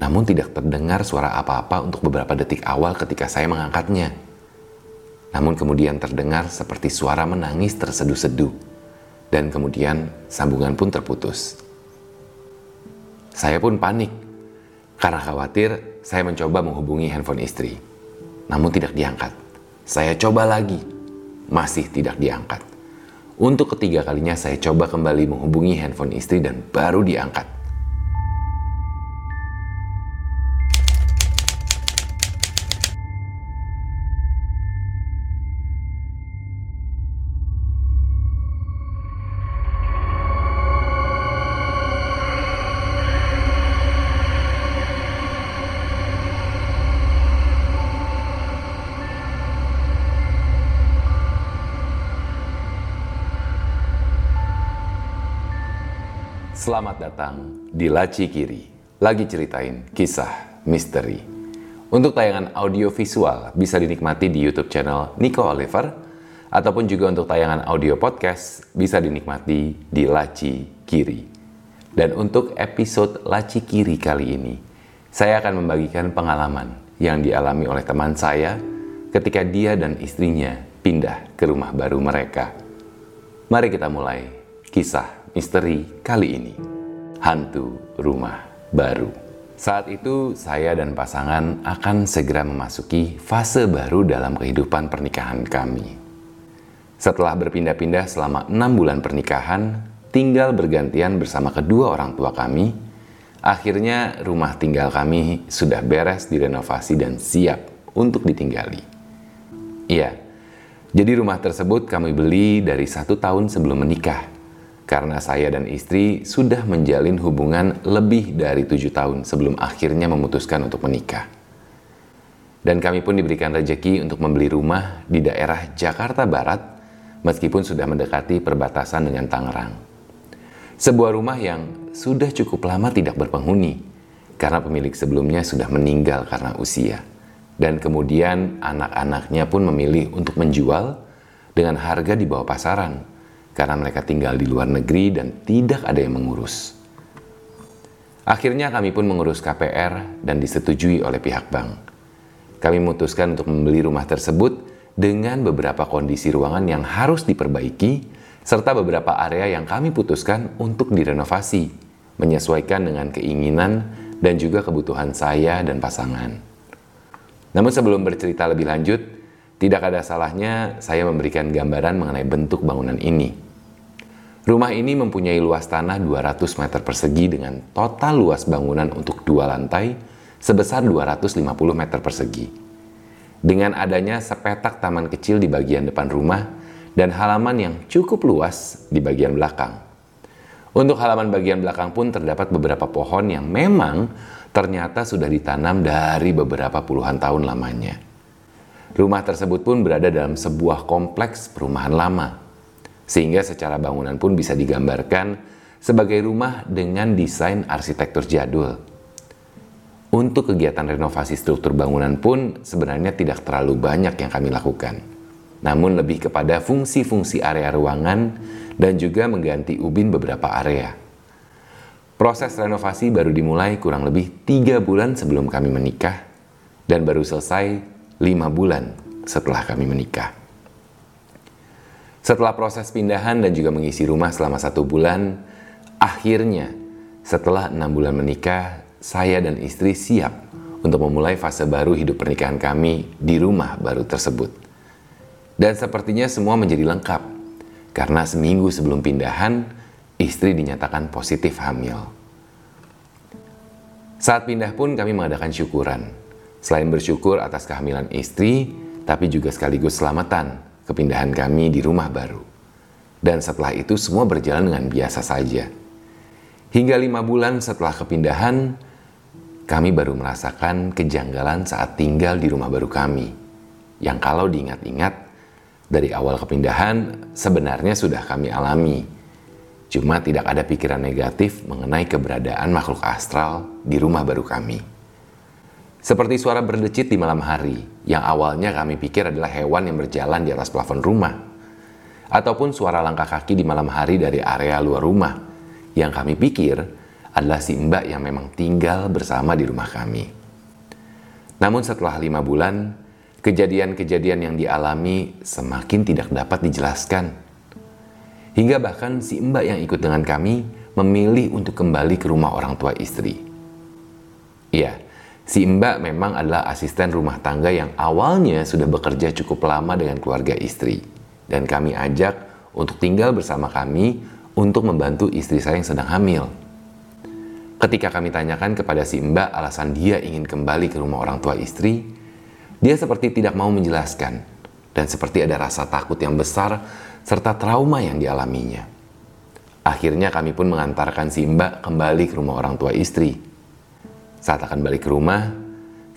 Namun tidak terdengar suara apa-apa untuk beberapa detik awal ketika saya mengangkatnya. Namun kemudian terdengar seperti suara menangis terseduh-seduh. Dan kemudian sambungan pun terputus. Saya pun panik karena khawatir saya mencoba menghubungi handphone istri. Namun tidak diangkat. Saya coba lagi. Masih tidak diangkat. Untuk ketiga kalinya saya coba kembali menghubungi handphone istri dan baru diangkat. Selamat datang di Laci Kiri. Lagi ceritain kisah misteri. Untuk tayangan audio visual bisa dinikmati di YouTube channel Nico Oliver ataupun juga untuk tayangan audio podcast bisa dinikmati di Laci Kiri. Dan untuk episode Laci Kiri kali ini, saya akan membagikan pengalaman yang dialami oleh teman saya ketika dia dan istrinya pindah ke rumah baru mereka. Mari kita mulai kisah misteri kali ini. Hantu rumah baru. Saat itu saya dan pasangan akan segera memasuki fase baru dalam kehidupan pernikahan kami. Setelah berpindah-pindah selama enam bulan pernikahan, tinggal bergantian bersama kedua orang tua kami, akhirnya rumah tinggal kami sudah beres direnovasi dan siap untuk ditinggali. Iya, jadi rumah tersebut kami beli dari satu tahun sebelum menikah karena saya dan istri sudah menjalin hubungan lebih dari tujuh tahun sebelum akhirnya memutuskan untuk menikah. Dan kami pun diberikan rejeki untuk membeli rumah di daerah Jakarta Barat, meskipun sudah mendekati perbatasan dengan Tangerang. Sebuah rumah yang sudah cukup lama tidak berpenghuni, karena pemilik sebelumnya sudah meninggal karena usia. Dan kemudian anak-anaknya pun memilih untuk menjual dengan harga di bawah pasaran karena mereka tinggal di luar negeri dan tidak ada yang mengurus. Akhirnya kami pun mengurus KPR dan disetujui oleh pihak bank. Kami memutuskan untuk membeli rumah tersebut dengan beberapa kondisi ruangan yang harus diperbaiki serta beberapa area yang kami putuskan untuk direnovasi, menyesuaikan dengan keinginan dan juga kebutuhan saya dan pasangan. Namun sebelum bercerita lebih lanjut, tidak ada salahnya saya memberikan gambaran mengenai bentuk bangunan ini. Rumah ini mempunyai luas tanah 200 meter persegi dengan total luas bangunan untuk dua lantai sebesar 250 meter persegi. Dengan adanya sepetak taman kecil di bagian depan rumah dan halaman yang cukup luas di bagian belakang. Untuk halaman bagian belakang pun terdapat beberapa pohon yang memang ternyata sudah ditanam dari beberapa puluhan tahun lamanya. Rumah tersebut pun berada dalam sebuah kompleks perumahan lama, sehingga secara bangunan pun bisa digambarkan sebagai rumah dengan desain arsitektur jadul. Untuk kegiatan renovasi struktur bangunan pun sebenarnya tidak terlalu banyak yang kami lakukan, namun lebih kepada fungsi-fungsi area ruangan dan juga mengganti ubin beberapa area. Proses renovasi baru dimulai kurang lebih tiga bulan sebelum kami menikah dan baru selesai lima bulan setelah kami menikah. Setelah proses pindahan dan juga mengisi rumah selama satu bulan, akhirnya setelah enam bulan menikah, saya dan istri siap untuk memulai fase baru hidup pernikahan kami di rumah baru tersebut. Dan sepertinya semua menjadi lengkap, karena seminggu sebelum pindahan, istri dinyatakan positif hamil. Saat pindah pun kami mengadakan syukuran, Selain bersyukur atas kehamilan istri, tapi juga sekaligus selamatan kepindahan kami di rumah baru. Dan setelah itu semua berjalan dengan biasa saja. Hingga lima bulan setelah kepindahan, kami baru merasakan kejanggalan saat tinggal di rumah baru kami. Yang kalau diingat-ingat, dari awal kepindahan sebenarnya sudah kami alami. Cuma tidak ada pikiran negatif mengenai keberadaan makhluk astral di rumah baru kami. Seperti suara berdecit di malam hari, yang awalnya kami pikir adalah hewan yang berjalan di atas plafon rumah. Ataupun suara langkah kaki di malam hari dari area luar rumah, yang kami pikir adalah si mbak yang memang tinggal bersama di rumah kami. Namun setelah lima bulan, kejadian-kejadian yang dialami semakin tidak dapat dijelaskan. Hingga bahkan si mbak yang ikut dengan kami memilih untuk kembali ke rumah orang tua istri. Iya, si mbak memang adalah asisten rumah tangga yang awalnya sudah bekerja cukup lama dengan keluarga istri. Dan kami ajak untuk tinggal bersama kami untuk membantu istri saya yang sedang hamil. Ketika kami tanyakan kepada si mbak alasan dia ingin kembali ke rumah orang tua istri, dia seperti tidak mau menjelaskan dan seperti ada rasa takut yang besar serta trauma yang dialaminya. Akhirnya kami pun mengantarkan si mbak kembali ke rumah orang tua istri. Saat akan balik ke rumah,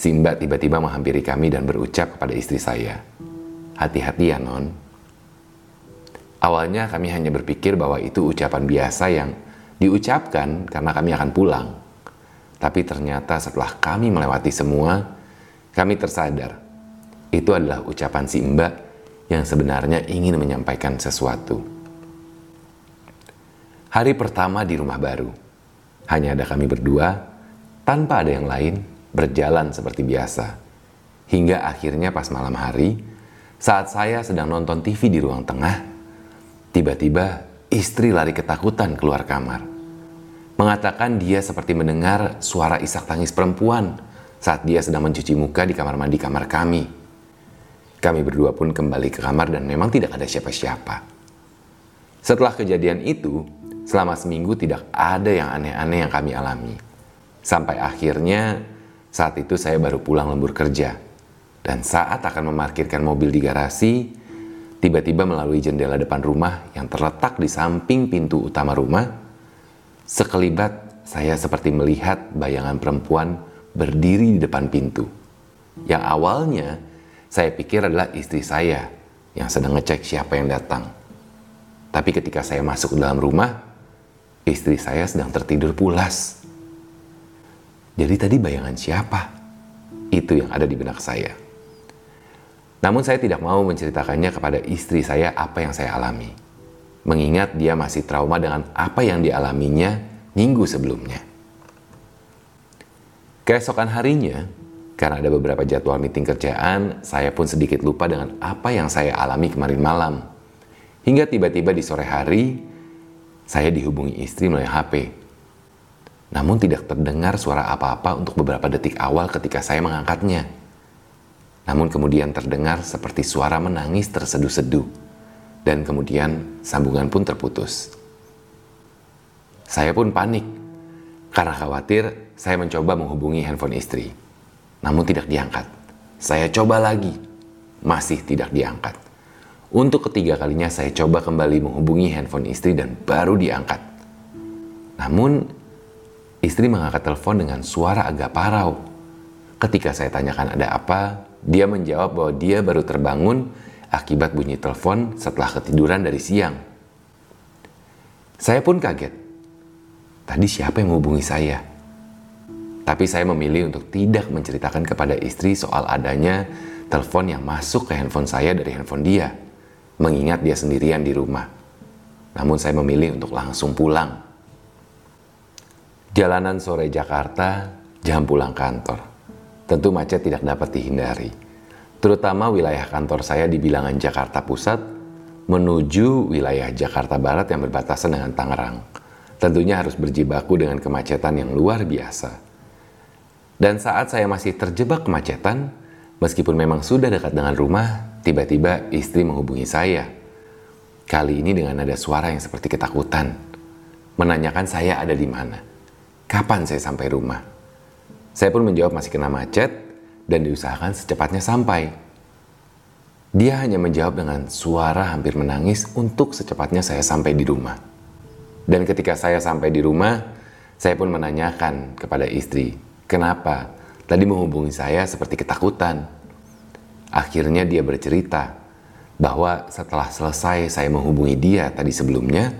si mbak tiba-tiba menghampiri kami dan berucap kepada istri saya, Hati-hati ya non, Awalnya kami hanya berpikir bahwa itu ucapan biasa yang diucapkan karena kami akan pulang. Tapi ternyata setelah kami melewati semua, kami tersadar itu adalah ucapan si mbak yang sebenarnya ingin menyampaikan sesuatu. Hari pertama di rumah baru, hanya ada kami berdua, tanpa ada yang lain, berjalan seperti biasa. Hingga akhirnya pas malam hari, saat saya sedang nonton TV di ruang tengah, Tiba-tiba istri lari ketakutan keluar kamar. Mengatakan dia seperti mendengar suara isak tangis perempuan saat dia sedang mencuci muka di kamar mandi kamar kami. Kami berdua pun kembali ke kamar dan memang tidak ada siapa-siapa. Setelah kejadian itu, selama seminggu tidak ada yang aneh-aneh yang kami alami. Sampai akhirnya saat itu saya baru pulang lembur kerja. Dan saat akan memarkirkan mobil di garasi, Tiba-tiba melalui jendela depan rumah yang terletak di samping pintu utama rumah, sekelibat saya seperti melihat bayangan perempuan berdiri di depan pintu. Yang awalnya saya pikir adalah istri saya yang sedang ngecek siapa yang datang. Tapi ketika saya masuk ke dalam rumah, istri saya sedang tertidur pulas. Jadi tadi bayangan siapa? Itu yang ada di benak saya. Namun saya tidak mau menceritakannya kepada istri saya apa yang saya alami. Mengingat dia masih trauma dengan apa yang dialaminya minggu sebelumnya. Keesokan harinya, karena ada beberapa jadwal meeting kerjaan, saya pun sedikit lupa dengan apa yang saya alami kemarin malam. Hingga tiba-tiba di sore hari, saya dihubungi istri melalui HP. Namun tidak terdengar suara apa-apa untuk beberapa detik awal ketika saya mengangkatnya. Namun kemudian terdengar seperti suara menangis terseduh-seduh, dan kemudian sambungan pun terputus. Saya pun panik karena khawatir saya mencoba menghubungi handphone istri, namun tidak diangkat. Saya coba lagi, masih tidak diangkat. Untuk ketiga kalinya saya coba kembali menghubungi handphone istri dan baru diangkat. Namun istri mengangkat telepon dengan suara agak parau. Ketika saya tanyakan ada apa, dia menjawab bahwa dia baru terbangun akibat bunyi telepon setelah ketiduran dari siang. Saya pun kaget. Tadi siapa yang menghubungi saya? Tapi saya memilih untuk tidak menceritakan kepada istri soal adanya telepon yang masuk ke handphone saya dari handphone dia, mengingat dia sendirian di rumah. Namun saya memilih untuk langsung pulang. Jalanan sore Jakarta, jam pulang kantor. Tentu macet tidak dapat dihindari. Terutama wilayah kantor saya di bilangan Jakarta Pusat menuju wilayah Jakarta Barat yang berbatasan dengan Tangerang. Tentunya harus berjibaku dengan kemacetan yang luar biasa. Dan saat saya masih terjebak kemacetan, meskipun memang sudah dekat dengan rumah, tiba-tiba istri menghubungi saya. Kali ini dengan nada suara yang seperti ketakutan. Menanyakan saya ada di mana. Kapan saya sampai rumah? Saya pun menjawab masih kena macet dan diusahakan secepatnya sampai. Dia hanya menjawab dengan suara hampir menangis untuk secepatnya saya sampai di rumah. Dan ketika saya sampai di rumah, saya pun menanyakan kepada istri, kenapa tadi menghubungi saya seperti ketakutan. Akhirnya dia bercerita bahwa setelah selesai saya menghubungi dia tadi sebelumnya,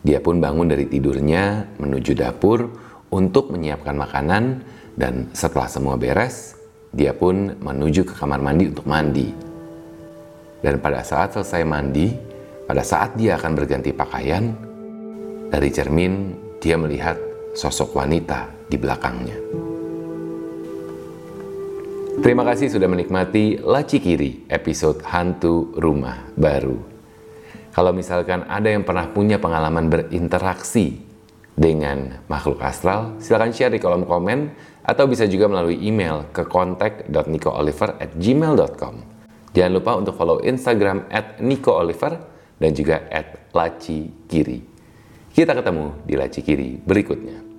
dia pun bangun dari tidurnya menuju dapur untuk menyiapkan makanan dan setelah semua beres, dia pun menuju ke kamar mandi untuk mandi. Dan pada saat selesai mandi, pada saat dia akan berganti pakaian, dari cermin dia melihat sosok wanita di belakangnya. Terima kasih sudah menikmati Laci Kiri episode Hantu Rumah Baru. Kalau misalkan ada yang pernah punya pengalaman berinteraksi dengan makhluk astral, silahkan share di kolom komen atau bisa juga melalui email ke contact.nicooliver@gmail.com. Jangan lupa untuk follow Instagram at Nico Oliver dan juga at Laci Kiri. Kita ketemu di Laci Kiri berikutnya.